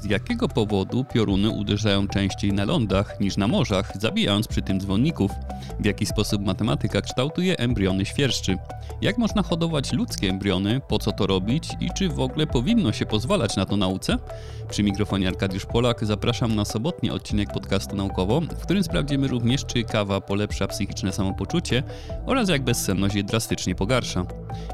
Z jakiego powodu pioruny uderzają częściej na lądach niż na morzach, zabijając przy tym dzwonników? W jaki sposób matematyka kształtuje embriony świerszczy? Jak można hodować ludzkie embriony? Po co to robić? I czy w ogóle powinno się pozwalać na to nauce? Przy mikrofonie Arkadiusz Polak zapraszam na sobotni odcinek podcastu Naukowo, w którym sprawdzimy również, czy kawa polepsza psychiczne samopoczucie oraz jak bezsenność je drastycznie pogarsza.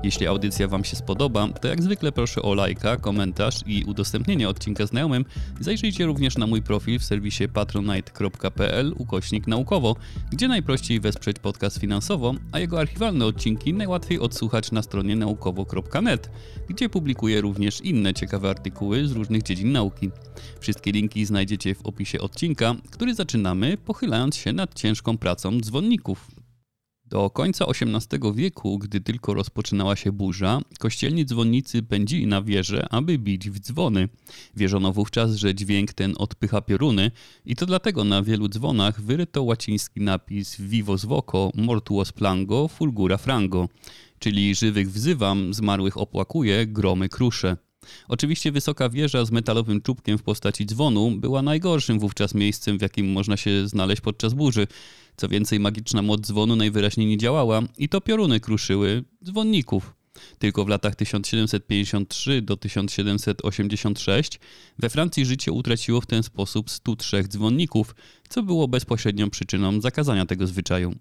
Jeśli audycja Wam się spodoba, to jak zwykle proszę o lajka, komentarz i udostępnienie odcinka znajomym. Zajrzyjcie również na mój profil w serwisie patronite.pl ukośnik naukowo, gdzie najprościej wesprzeć podcast finansowo, a jego archiwalne odcinki najłatwiej odsłuchać na stronie naukowo.net, gdzie publikuję również inne ciekawe artykuły z różnych dziedzin nauki. Wszystkie linki znajdziecie w opisie odcinka, który zaczynamy pochylając się nad ciężką pracą dzwonników. Do końca XVIII wieku, gdy tylko rozpoczynała się burza, kościelni dzwonnicy pędzili na wieże, aby bić w dzwony. Wierzono wówczas, że dźwięk ten odpycha pioruny i to dlatego na wielu dzwonach wyryto łaciński napis Vivos voco, mortuos plango, fulgura frango, czyli żywych wzywam, zmarłych opłakuję, gromy kruszę. Oczywiście wysoka wieża z metalowym czubkiem w postaci dzwonu była najgorszym wówczas miejscem, w jakim można się znaleźć podczas burzy. Co więcej, magiczna moc dzwonu najwyraźniej nie działała i to pioruny kruszyły dzwonników. Tylko w latach 1753 do 1786 we Francji życie utraciło w ten sposób 103 dzwonników, co było bezpośrednią przyczyną zakazania tego zwyczaju.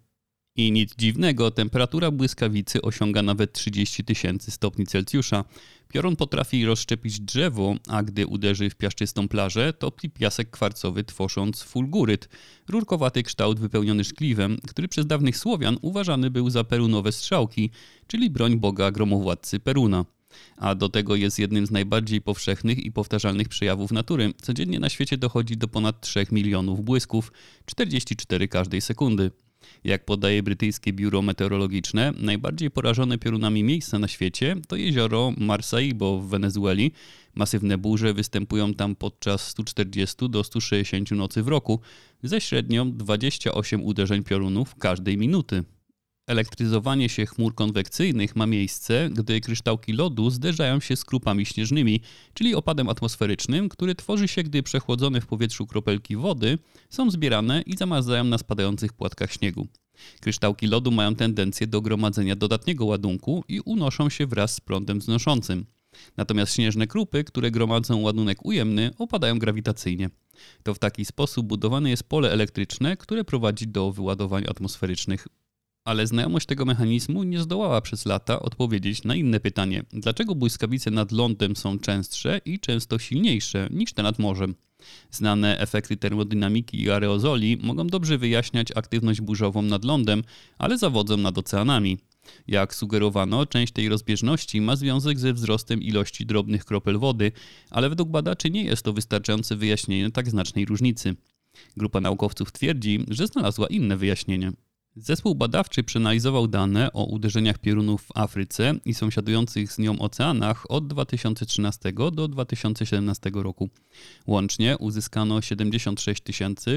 I nic dziwnego, temperatura błyskawicy osiąga nawet 30 tysięcy stopni Celsjusza. Piorun potrafi rozszczepić drzewo, a gdy uderzy w piaszczystą plażę, topli piasek kwarcowy tworząc fulguryt, rurkowaty kształt wypełniony szkliwem, który przez dawnych Słowian uważany był za perunowe strzałki, czyli broń boga gromowładcy Peruna. A do tego jest jednym z najbardziej powszechnych i powtarzalnych przejawów natury. Codziennie na świecie dochodzi do ponad 3 milionów błysków, 44 każdej sekundy. Jak podaje brytyjskie biuro meteorologiczne, najbardziej porażone piorunami miejsca na świecie to jezioro Maracaibo w Wenezueli. Masywne burze występują tam podczas 140 do 160 nocy w roku, ze średnią 28 uderzeń piorunów każdej minuty. Elektryzowanie się chmur konwekcyjnych ma miejsce, gdy kryształki lodu zderzają się z krupami śnieżnymi, czyli opadem atmosferycznym, który tworzy się, gdy przechłodzone w powietrzu kropelki wody są zbierane i zamarzają na spadających płatkach śniegu. Kryształki lodu mają tendencję do gromadzenia dodatniego ładunku i unoszą się wraz z prądem wznoszącym. Natomiast śnieżne krupy, które gromadzą ładunek ujemny, opadają grawitacyjnie. To w taki sposób budowane jest pole elektryczne, które prowadzi do wyładowań atmosferycznych ale znajomość tego mechanizmu nie zdołała przez lata odpowiedzieć na inne pytanie: dlaczego błyskawice nad lądem są częstsze i często silniejsze niż te nad morzem? Znane efekty termodynamiki i aerozoli mogą dobrze wyjaśniać aktywność burzową nad lądem, ale zawodzą nad oceanami. Jak sugerowano, część tej rozbieżności ma związek ze wzrostem ilości drobnych kropel wody, ale według badaczy nie jest to wystarczające wyjaśnienie tak znacznej różnicy. Grupa naukowców twierdzi, że znalazła inne wyjaśnienie. Zespół badawczy przeanalizował dane o uderzeniach piorunów w Afryce i sąsiadujących z nią oceanach od 2013 do 2017 roku. Łącznie uzyskano 76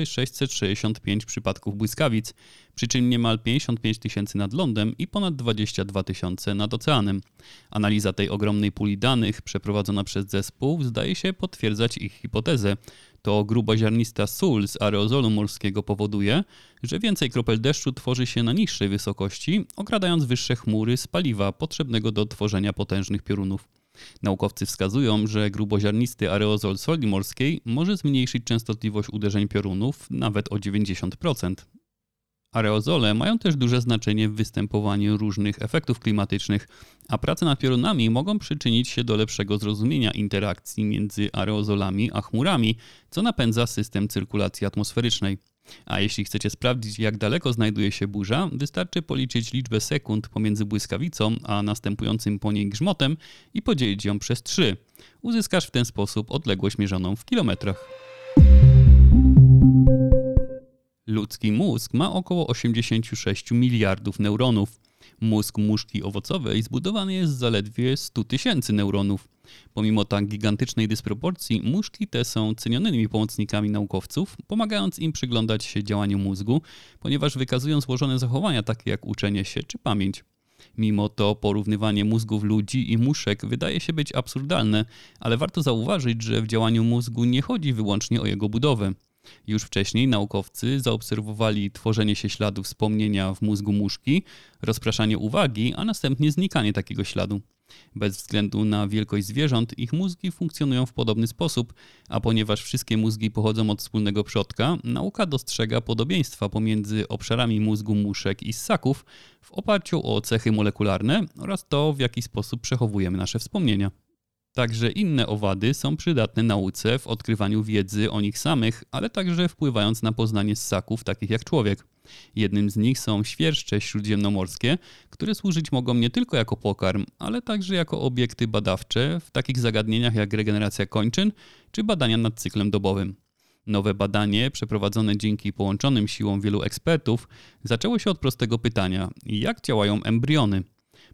665 przypadków błyskawic, przy czym niemal 55 tysięcy nad lądem i ponad 22 tysiące nad oceanem. Analiza tej ogromnej puli danych przeprowadzona przez zespół zdaje się potwierdzać ich hipotezę, to gruboziarnista sól z aerozolu morskiego powoduje, że więcej kropel deszczu tworzy się na niższej wysokości, okradając wyższe chmury z paliwa potrzebnego do tworzenia potężnych piorunów. Naukowcy wskazują, że gruboziarnisty aerozol soli morskiej może zmniejszyć częstotliwość uderzeń piorunów nawet o 90%. Aerozole mają też duże znaczenie w występowaniu różnych efektów klimatycznych, a prace nad piorunami mogą przyczynić się do lepszego zrozumienia interakcji między aerozolami a chmurami, co napędza system cyrkulacji atmosferycznej. A jeśli chcecie sprawdzić, jak daleko znajduje się burza, wystarczy policzyć liczbę sekund pomiędzy błyskawicą a następującym po niej grzmotem i podzielić ją przez 3. Uzyskasz w ten sposób odległość mierzoną w kilometrach. Ludzki mózg ma około 86 miliardów neuronów. Mózg muszki owocowej zbudowany jest z zaledwie 100 tysięcy neuronów. Pomimo tak gigantycznej dysproporcji, muszki te są cenionymi pomocnikami naukowców, pomagając im przyglądać się działaniu mózgu, ponieważ wykazują złożone zachowania takie jak uczenie się czy pamięć. Mimo to porównywanie mózgów ludzi i muszek wydaje się być absurdalne, ale warto zauważyć, że w działaniu mózgu nie chodzi wyłącznie o jego budowę. Już wcześniej naukowcy zaobserwowali tworzenie się śladu wspomnienia w mózgu muszki, rozpraszanie uwagi, a następnie znikanie takiego śladu. Bez względu na wielkość zwierząt, ich mózgi funkcjonują w podobny sposób, a ponieważ wszystkie mózgi pochodzą od wspólnego przodka, nauka dostrzega podobieństwa pomiędzy obszarami mózgu muszek i ssaków w oparciu o cechy molekularne oraz to, w jaki sposób przechowujemy nasze wspomnienia. Także inne owady są przydatne nauce w odkrywaniu wiedzy o nich samych, ale także wpływając na poznanie ssaków takich jak człowiek. Jednym z nich są świerszcze śródziemnomorskie, które służyć mogą nie tylko jako pokarm, ale także jako obiekty badawcze w takich zagadnieniach jak regeneracja kończyn czy badania nad cyklem dobowym. Nowe badanie, przeprowadzone dzięki połączonym siłom wielu ekspertów, zaczęło się od prostego pytania: jak działają embriony?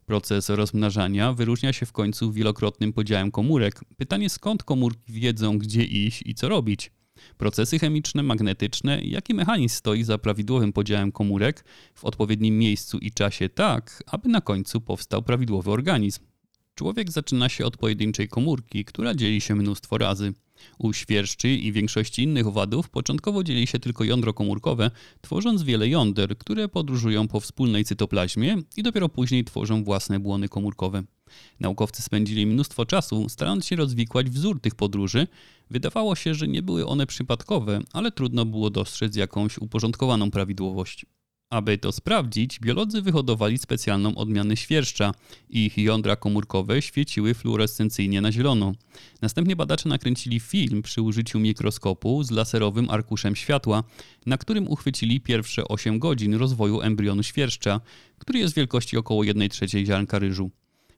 Proces rozmnażania wyróżnia się w końcu wielokrotnym podziałem komórek. Pytanie skąd komórki wiedzą, gdzie iść i co robić? Procesy chemiczne, magnetyczne, jaki mechanizm stoi za prawidłowym podziałem komórek w odpowiednim miejscu i czasie tak, aby na końcu powstał prawidłowy organizm. Człowiek zaczyna się od pojedynczej komórki, która dzieli się mnóstwo razy. U świerszczy i większości innych owadów początkowo dzieli się tylko jądro komórkowe, tworząc wiele jąder, które podróżują po wspólnej cytoplazmie i dopiero później tworzą własne błony komórkowe. Naukowcy spędzili mnóstwo czasu starając się rozwikłać wzór tych podróży. Wydawało się, że nie były one przypadkowe, ale trudno było dostrzec jakąś uporządkowaną prawidłowość. Aby to sprawdzić, biolodzy wyhodowali specjalną odmianę świerszcza. Ich jądra komórkowe świeciły fluorescencyjnie na zielono. Następnie badacze nakręcili film przy użyciu mikroskopu z laserowym arkuszem światła, na którym uchwycili pierwsze 8 godzin rozwoju embrionu świerszcza, który jest wielkości około 1 trzeciej ziarnka ryżu.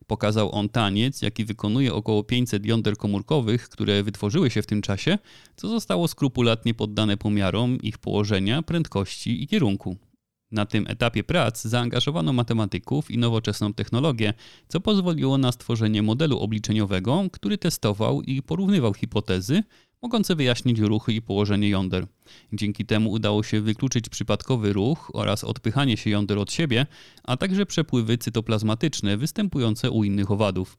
Pokazał on taniec, jaki wykonuje około 500 jąder komórkowych, które wytworzyły się w tym czasie, co zostało skrupulatnie poddane pomiarom ich położenia, prędkości i kierunku. Na tym etapie prac zaangażowano matematyków i nowoczesną technologię, co pozwoliło na stworzenie modelu obliczeniowego, który testował i porównywał hipotezy, mogące wyjaśnić ruchy i położenie jąder. Dzięki temu udało się wykluczyć przypadkowy ruch oraz odpychanie się jąder od siebie, a także przepływy cytoplazmatyczne występujące u innych owadów.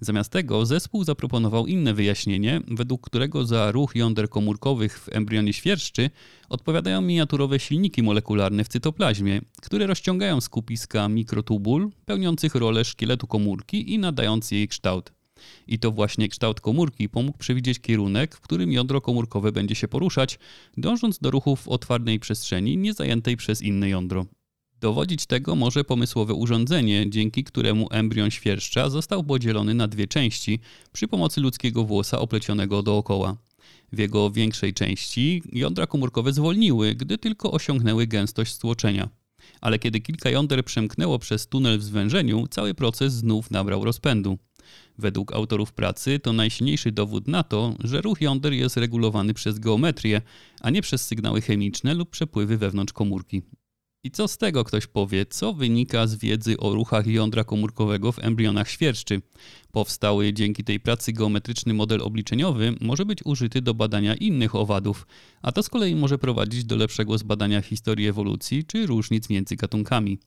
Zamiast tego zespół zaproponował inne wyjaśnienie, według którego za ruch jąder komórkowych w embrionie świerszczy odpowiadają miniaturowe silniki molekularne w cytoplazmie, które rozciągają skupiska mikrotubul pełniących rolę szkieletu komórki i nadając jej kształt. I to właśnie kształt komórki pomógł przewidzieć kierunek, w którym jądro komórkowe będzie się poruszać, dążąc do ruchu w otwartej przestrzeni niezajętej przez inne jądro. Dowodzić tego może pomysłowe urządzenie, dzięki któremu embrion świerszcza został podzielony na dwie części przy pomocy ludzkiego włosa oplecionego dookoła. W jego większej części jądra komórkowe zwolniły, gdy tylko osiągnęły gęstość stłoczenia. Ale kiedy kilka jąder przemknęło przez tunel w zwężeniu, cały proces znów nabrał rozpędu. Według autorów pracy to najsilniejszy dowód na to, że ruch jąder jest regulowany przez geometrię, a nie przez sygnały chemiczne lub przepływy wewnątrz komórki. I co z tego ktoś powie, co wynika z wiedzy o ruchach jądra komórkowego w embrionach świerszczy? Powstały dzięki tej pracy geometryczny model obliczeniowy może być użyty do badania innych owadów, a to z kolei może prowadzić do lepszego zbadania historii ewolucji czy różnic między gatunkami.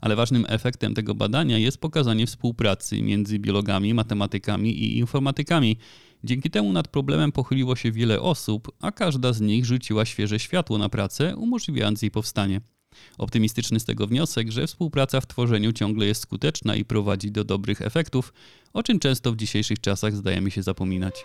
Ale ważnym efektem tego badania jest pokazanie współpracy między biologami, matematykami i informatykami. Dzięki temu nad problemem pochyliło się wiele osób, a każda z nich rzuciła świeże światło na pracę, umożliwiając jej powstanie. Optymistyczny z tego wniosek, że współpraca w tworzeniu ciągle jest skuteczna i prowadzi do dobrych efektów, o czym często w dzisiejszych czasach zdajemy się zapominać.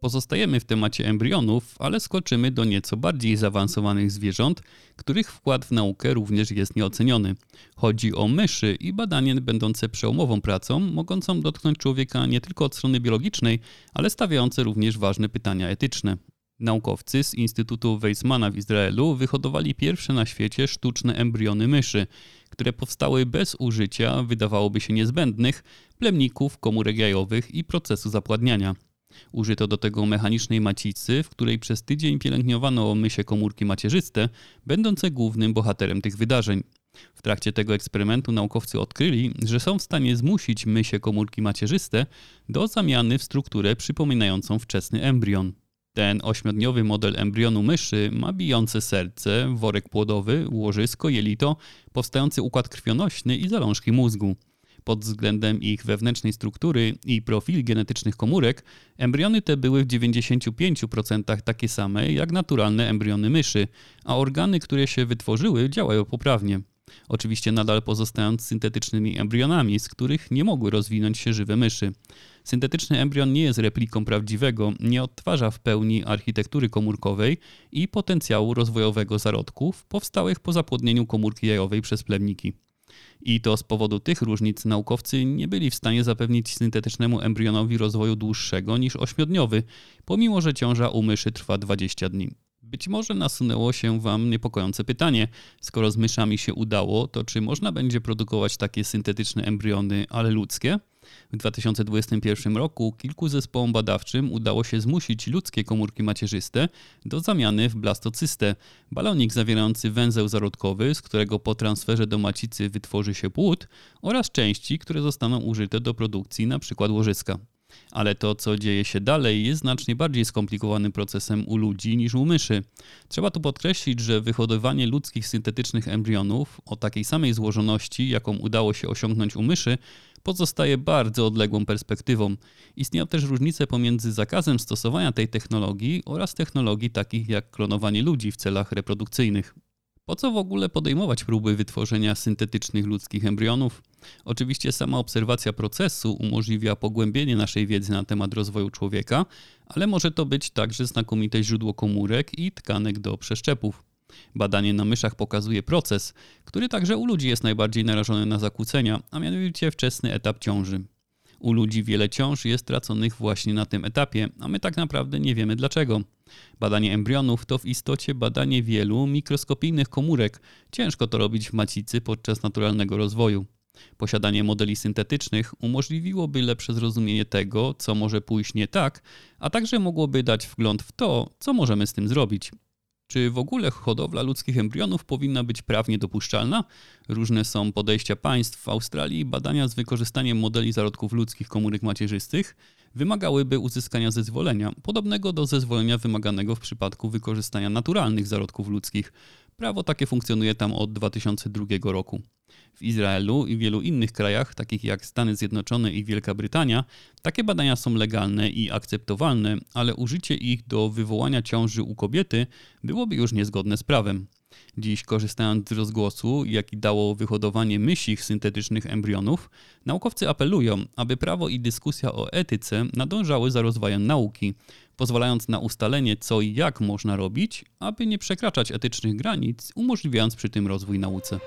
Pozostajemy w temacie embrionów, ale skoczymy do nieco bardziej zaawansowanych zwierząt, których wkład w naukę również jest nieoceniony. Chodzi o myszy i badanie będące przełomową pracą, mogącą dotknąć człowieka nie tylko od strony biologicznej, ale stawiające również ważne pytania etyczne. Naukowcy z Instytutu Weizmana w Izraelu wyhodowali pierwsze na świecie sztuczne embriony myszy, które powstały bez użycia, wydawałoby się niezbędnych, plemników, komórek jajowych i procesu zapładniania. Użyto do tego mechanicznej macicy, w której przez tydzień pielęgnowano mysie komórki macierzyste, będące głównym bohaterem tych wydarzeń. W trakcie tego eksperymentu naukowcy odkryli, że są w stanie zmusić mysie komórki macierzyste do zamiany w strukturę przypominającą wczesny embrion. Ten ośmiodniowy model embrionu myszy ma bijące serce, worek płodowy, łożysko, jelito, powstający układ krwionośny i zalążki mózgu. Pod względem ich wewnętrznej struktury i profili genetycznych komórek, embriony te były w 95% takie same jak naturalne embriony myszy, a organy, które się wytworzyły, działają poprawnie. Oczywiście nadal pozostając syntetycznymi embrionami, z których nie mogły rozwinąć się żywe myszy. Syntetyczny embrion nie jest repliką prawdziwego, nie odtwarza w pełni architektury komórkowej i potencjału rozwojowego zarodków powstałych po zapłodnieniu komórki jajowej przez plemniki. I to z powodu tych różnic naukowcy nie byli w stanie zapewnić syntetycznemu embrionowi rozwoju dłuższego niż ośmiodniowy, pomimo że ciąża u myszy trwa 20 dni. Być może nasunęło się Wam niepokojące pytanie: skoro z myszami się udało, to czy można będzie produkować takie syntetyczne embriony, ale ludzkie? W 2021 roku kilku zespołom badawczym udało się zmusić ludzkie komórki macierzyste do zamiany w blastocystę, balonik zawierający węzeł zarodkowy, z którego po transferze do macicy wytworzy się płód, oraz części, które zostaną użyte do produkcji np. łożyska. Ale to, co dzieje się dalej, jest znacznie bardziej skomplikowanym procesem u ludzi niż u myszy. Trzeba tu podkreślić, że wyhodowanie ludzkich syntetycznych embrionów o takiej samej złożoności, jaką udało się osiągnąć u myszy, pozostaje bardzo odległą perspektywą. Istnieją też różnice pomiędzy zakazem stosowania tej technologii oraz technologii takich jak klonowanie ludzi w celach reprodukcyjnych. Po co w ogóle podejmować próby wytworzenia syntetycznych ludzkich embrionów? Oczywiście sama obserwacja procesu umożliwia pogłębienie naszej wiedzy na temat rozwoju człowieka, ale może to być także znakomite źródło komórek i tkanek do przeszczepów. Badanie na myszach pokazuje proces, który także u ludzi jest najbardziej narażony na zakłócenia, a mianowicie wczesny etap ciąży. U ludzi wiele ciąż jest traconych właśnie na tym etapie, a my tak naprawdę nie wiemy dlaczego. Badanie embrionów to w istocie badanie wielu mikroskopijnych komórek. Ciężko to robić w macicy podczas naturalnego rozwoju. Posiadanie modeli syntetycznych umożliwiłoby lepsze zrozumienie tego, co może pójść nie tak, a także mogłoby dać wgląd w to, co możemy z tym zrobić. Czy w ogóle hodowla ludzkich embrionów powinna być prawnie dopuszczalna? Różne są podejścia państw. W Australii badania z wykorzystaniem modeli zarodków ludzkich komórek macierzystych wymagałyby uzyskania zezwolenia, podobnego do zezwolenia wymaganego w przypadku wykorzystania naturalnych zarodków ludzkich. Prawo takie funkcjonuje tam od 2002 roku. W Izraelu i wielu innych krajach, takich jak Stany Zjednoczone i Wielka Brytania, takie badania są legalne i akceptowalne, ale użycie ich do wywołania ciąży u kobiety byłoby już niezgodne z prawem. Dziś, korzystając z rozgłosu, jaki dało wyhodowanie mysich syntetycznych embrionów, naukowcy apelują, aby prawo i dyskusja o etyce nadążały za rozwojem nauki, pozwalając na ustalenie, co i jak można robić, aby nie przekraczać etycznych granic, umożliwiając przy tym rozwój nauce.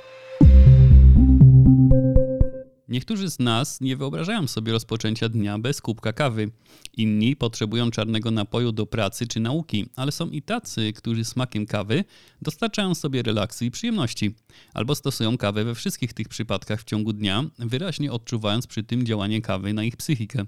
Niektórzy z nas nie wyobrażają sobie rozpoczęcia dnia bez kubka kawy. Inni potrzebują czarnego napoju do pracy czy nauki, ale są i tacy, którzy smakiem kawy dostarczają sobie relaksu i przyjemności. Albo stosują kawę we wszystkich tych przypadkach w ciągu dnia, wyraźnie odczuwając przy tym działanie kawy na ich psychikę.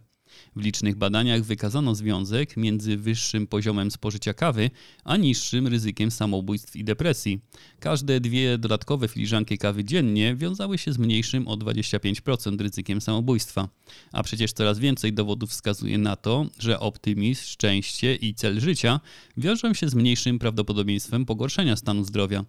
W licznych badaniach wykazano związek między wyższym poziomem spożycia kawy, a niższym ryzykiem samobójstw i depresji. Każde dwie dodatkowe filiżanki kawy dziennie wiązały się z mniejszym o 25% ryzykiem samobójstwa. A przecież coraz więcej dowodów wskazuje na to, że optymizm, szczęście i cel życia wiążą się z mniejszym prawdopodobieństwem pogorszenia stanu zdrowia.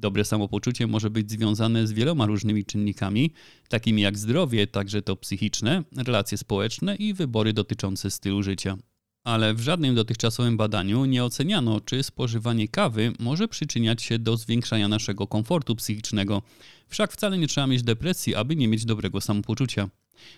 Dobre samopoczucie może być związane z wieloma różnymi czynnikami, takimi jak zdrowie, także to psychiczne, relacje społeczne i wybory dotyczące stylu życia. Ale w żadnym dotychczasowym badaniu nie oceniano, czy spożywanie kawy może przyczyniać się do zwiększania naszego komfortu psychicznego. Wszak wcale nie trzeba mieć depresji, aby nie mieć dobrego samopoczucia.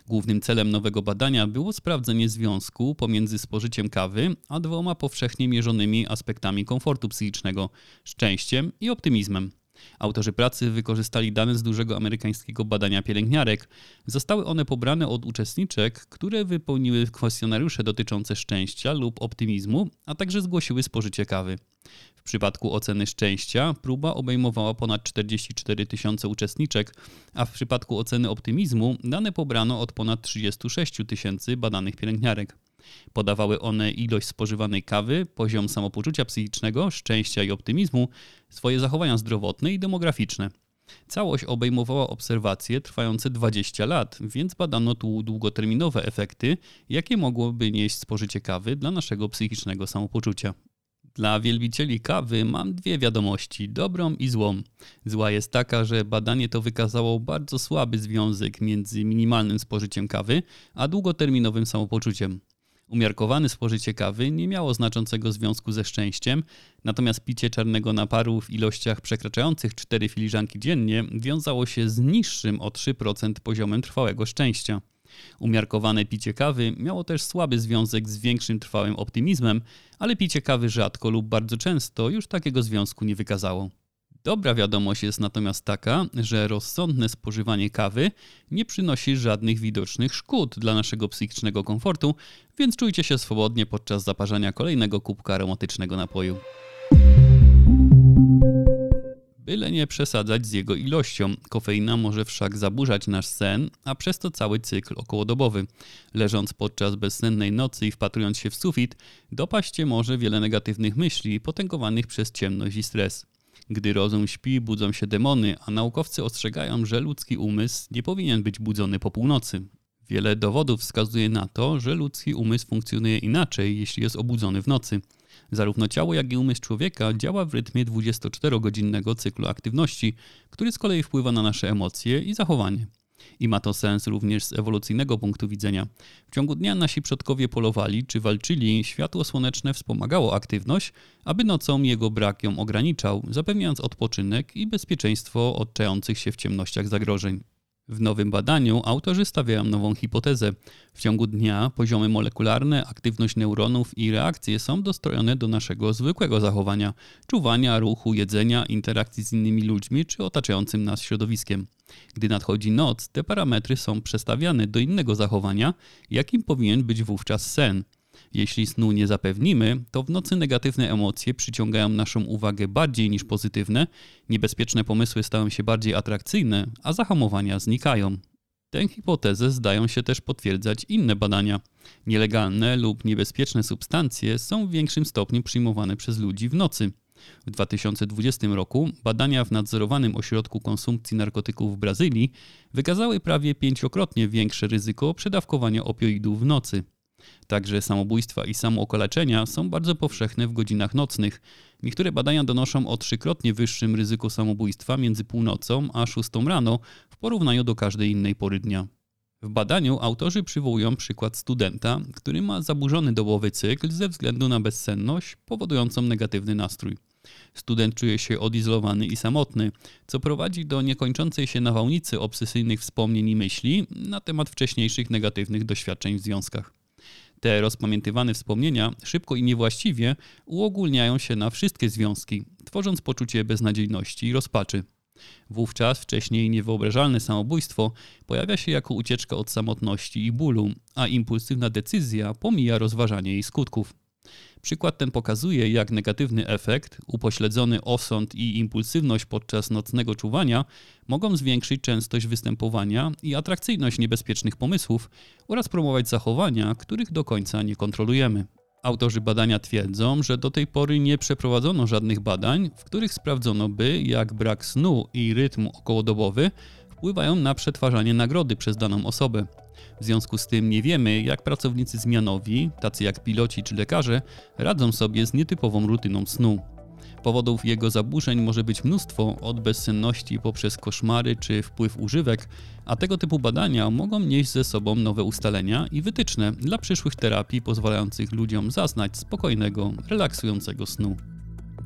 Głównym celem nowego badania było sprawdzenie związku pomiędzy spożyciem kawy a dwoma powszechnie mierzonymi aspektami komfortu psychicznego szczęściem i optymizmem. Autorzy pracy wykorzystali dane z dużego amerykańskiego badania pielęgniarek. Zostały one pobrane od uczestniczek, które wypełniły kwestionariusze dotyczące szczęścia lub optymizmu, a także zgłosiły spożycie kawy. W przypadku oceny szczęścia próba obejmowała ponad 44 tysiące uczestniczek, a w przypadku oceny optymizmu dane pobrano od ponad 36 tysięcy badanych pielęgniarek. Podawały one ilość spożywanej kawy, poziom samopoczucia psychicznego, szczęścia i optymizmu, swoje zachowania zdrowotne i demograficzne. Całość obejmowała obserwacje trwające 20 lat, więc badano tu długoterminowe efekty, jakie mogłoby nieść spożycie kawy dla naszego psychicznego samopoczucia. Dla wielbicieli kawy mam dwie wiadomości, dobrą i złą. Zła jest taka, że badanie to wykazało bardzo słaby związek między minimalnym spożyciem kawy a długoterminowym samopoczuciem. Umiarkowane spożycie kawy nie miało znaczącego związku ze szczęściem, natomiast picie czarnego naparu w ilościach przekraczających 4 filiżanki dziennie wiązało się z niższym o 3% poziomem trwałego szczęścia. Umiarkowane picie kawy miało też słaby związek z większym trwałym optymizmem, ale picie kawy rzadko lub bardzo często już takiego związku nie wykazało. Dobra wiadomość jest natomiast taka, że rozsądne spożywanie kawy nie przynosi żadnych widocznych szkód dla naszego psychicznego komfortu, więc czujcie się swobodnie podczas zaparzania kolejnego kubka aromatycznego napoju. Byle nie przesadzać z jego ilością. Kofeina może wszak zaburzać nasz sen, a przez to cały cykl okołodobowy. Leżąc podczas bezsennej nocy i wpatrując się w sufit, dopaść może wiele negatywnych myśli potęgowanych przez ciemność i stres. Gdy rozum śpi, budzą się demony, a naukowcy ostrzegają, że ludzki umysł nie powinien być budzony po północy. Wiele dowodów wskazuje na to, że ludzki umysł funkcjonuje inaczej, jeśli jest obudzony w nocy. Zarówno ciało, jak i umysł człowieka działa w rytmie 24-godzinnego cyklu aktywności, który z kolei wpływa na nasze emocje i zachowanie. I ma to sens również z ewolucyjnego punktu widzenia. W ciągu dnia nasi przodkowie polowali czy walczyli, światło słoneczne wspomagało aktywność, aby nocą jego brak ją ograniczał, zapewniając odpoczynek i bezpieczeństwo od czających się w ciemnościach zagrożeń. W nowym badaniu autorzy stawiają nową hipotezę. W ciągu dnia poziomy molekularne, aktywność neuronów i reakcje są dostrojone do naszego zwykłego zachowania czuwania, ruchu, jedzenia, interakcji z innymi ludźmi czy otaczającym nas środowiskiem. Gdy nadchodzi noc, te parametry są przestawiane do innego zachowania, jakim powinien być wówczas sen. Jeśli snu nie zapewnimy, to w nocy negatywne emocje przyciągają naszą uwagę bardziej niż pozytywne, niebezpieczne pomysły stają się bardziej atrakcyjne, a zahamowania znikają. Tę hipotezę zdają się też potwierdzać inne badania. Nielegalne lub niebezpieczne substancje są w większym stopniu przyjmowane przez ludzi w nocy. W 2020 roku badania w nadzorowanym ośrodku konsumpcji narkotyków w Brazylii wykazały prawie pięciokrotnie większe ryzyko przedawkowania opioidów w nocy. Także samobójstwa i samookaleczenia są bardzo powszechne w godzinach nocnych. Niektóre badania donoszą o trzykrotnie wyższym ryzyku samobójstwa między północą a szóstą rano w porównaniu do każdej innej pory dnia. W badaniu autorzy przywołują przykład studenta, który ma zaburzony dobowy cykl ze względu na bezsenność powodującą negatywny nastrój. Student czuje się odizolowany i samotny, co prowadzi do niekończącej się nawałnicy obsesyjnych wspomnień i myśli na temat wcześniejszych negatywnych doświadczeń w związkach. Te rozpamiętywane wspomnienia szybko i niewłaściwie uogólniają się na wszystkie związki, tworząc poczucie beznadziejności i rozpaczy. Wówczas wcześniej niewyobrażalne samobójstwo pojawia się jako ucieczka od samotności i bólu, a impulsywna decyzja pomija rozważanie jej skutków. Przykład ten pokazuje, jak negatywny efekt, upośledzony osąd i impulsywność podczas nocnego czuwania mogą zwiększyć częstość występowania i atrakcyjność niebezpiecznych pomysłów oraz promować zachowania, których do końca nie kontrolujemy. Autorzy badania twierdzą, że do tej pory nie przeprowadzono żadnych badań, w których sprawdzono by, jak brak snu i rytm okołodobowy wpływają na przetwarzanie nagrody przez daną osobę. W związku z tym nie wiemy, jak pracownicy zmianowi, tacy jak piloci czy lekarze, radzą sobie z nietypową rutyną snu. Powodów jego zaburzeń może być mnóstwo, od bezsenności poprzez koszmary czy wpływ używek, a tego typu badania mogą nieść ze sobą nowe ustalenia i wytyczne dla przyszłych terapii pozwalających ludziom zaznać spokojnego, relaksującego snu.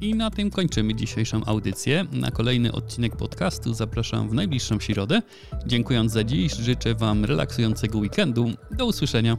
I na tym kończymy dzisiejszą audycję. Na kolejny odcinek podcastu zapraszam w najbliższą środę. Dziękując za dziś, życzę Wam relaksującego weekendu. Do usłyszenia.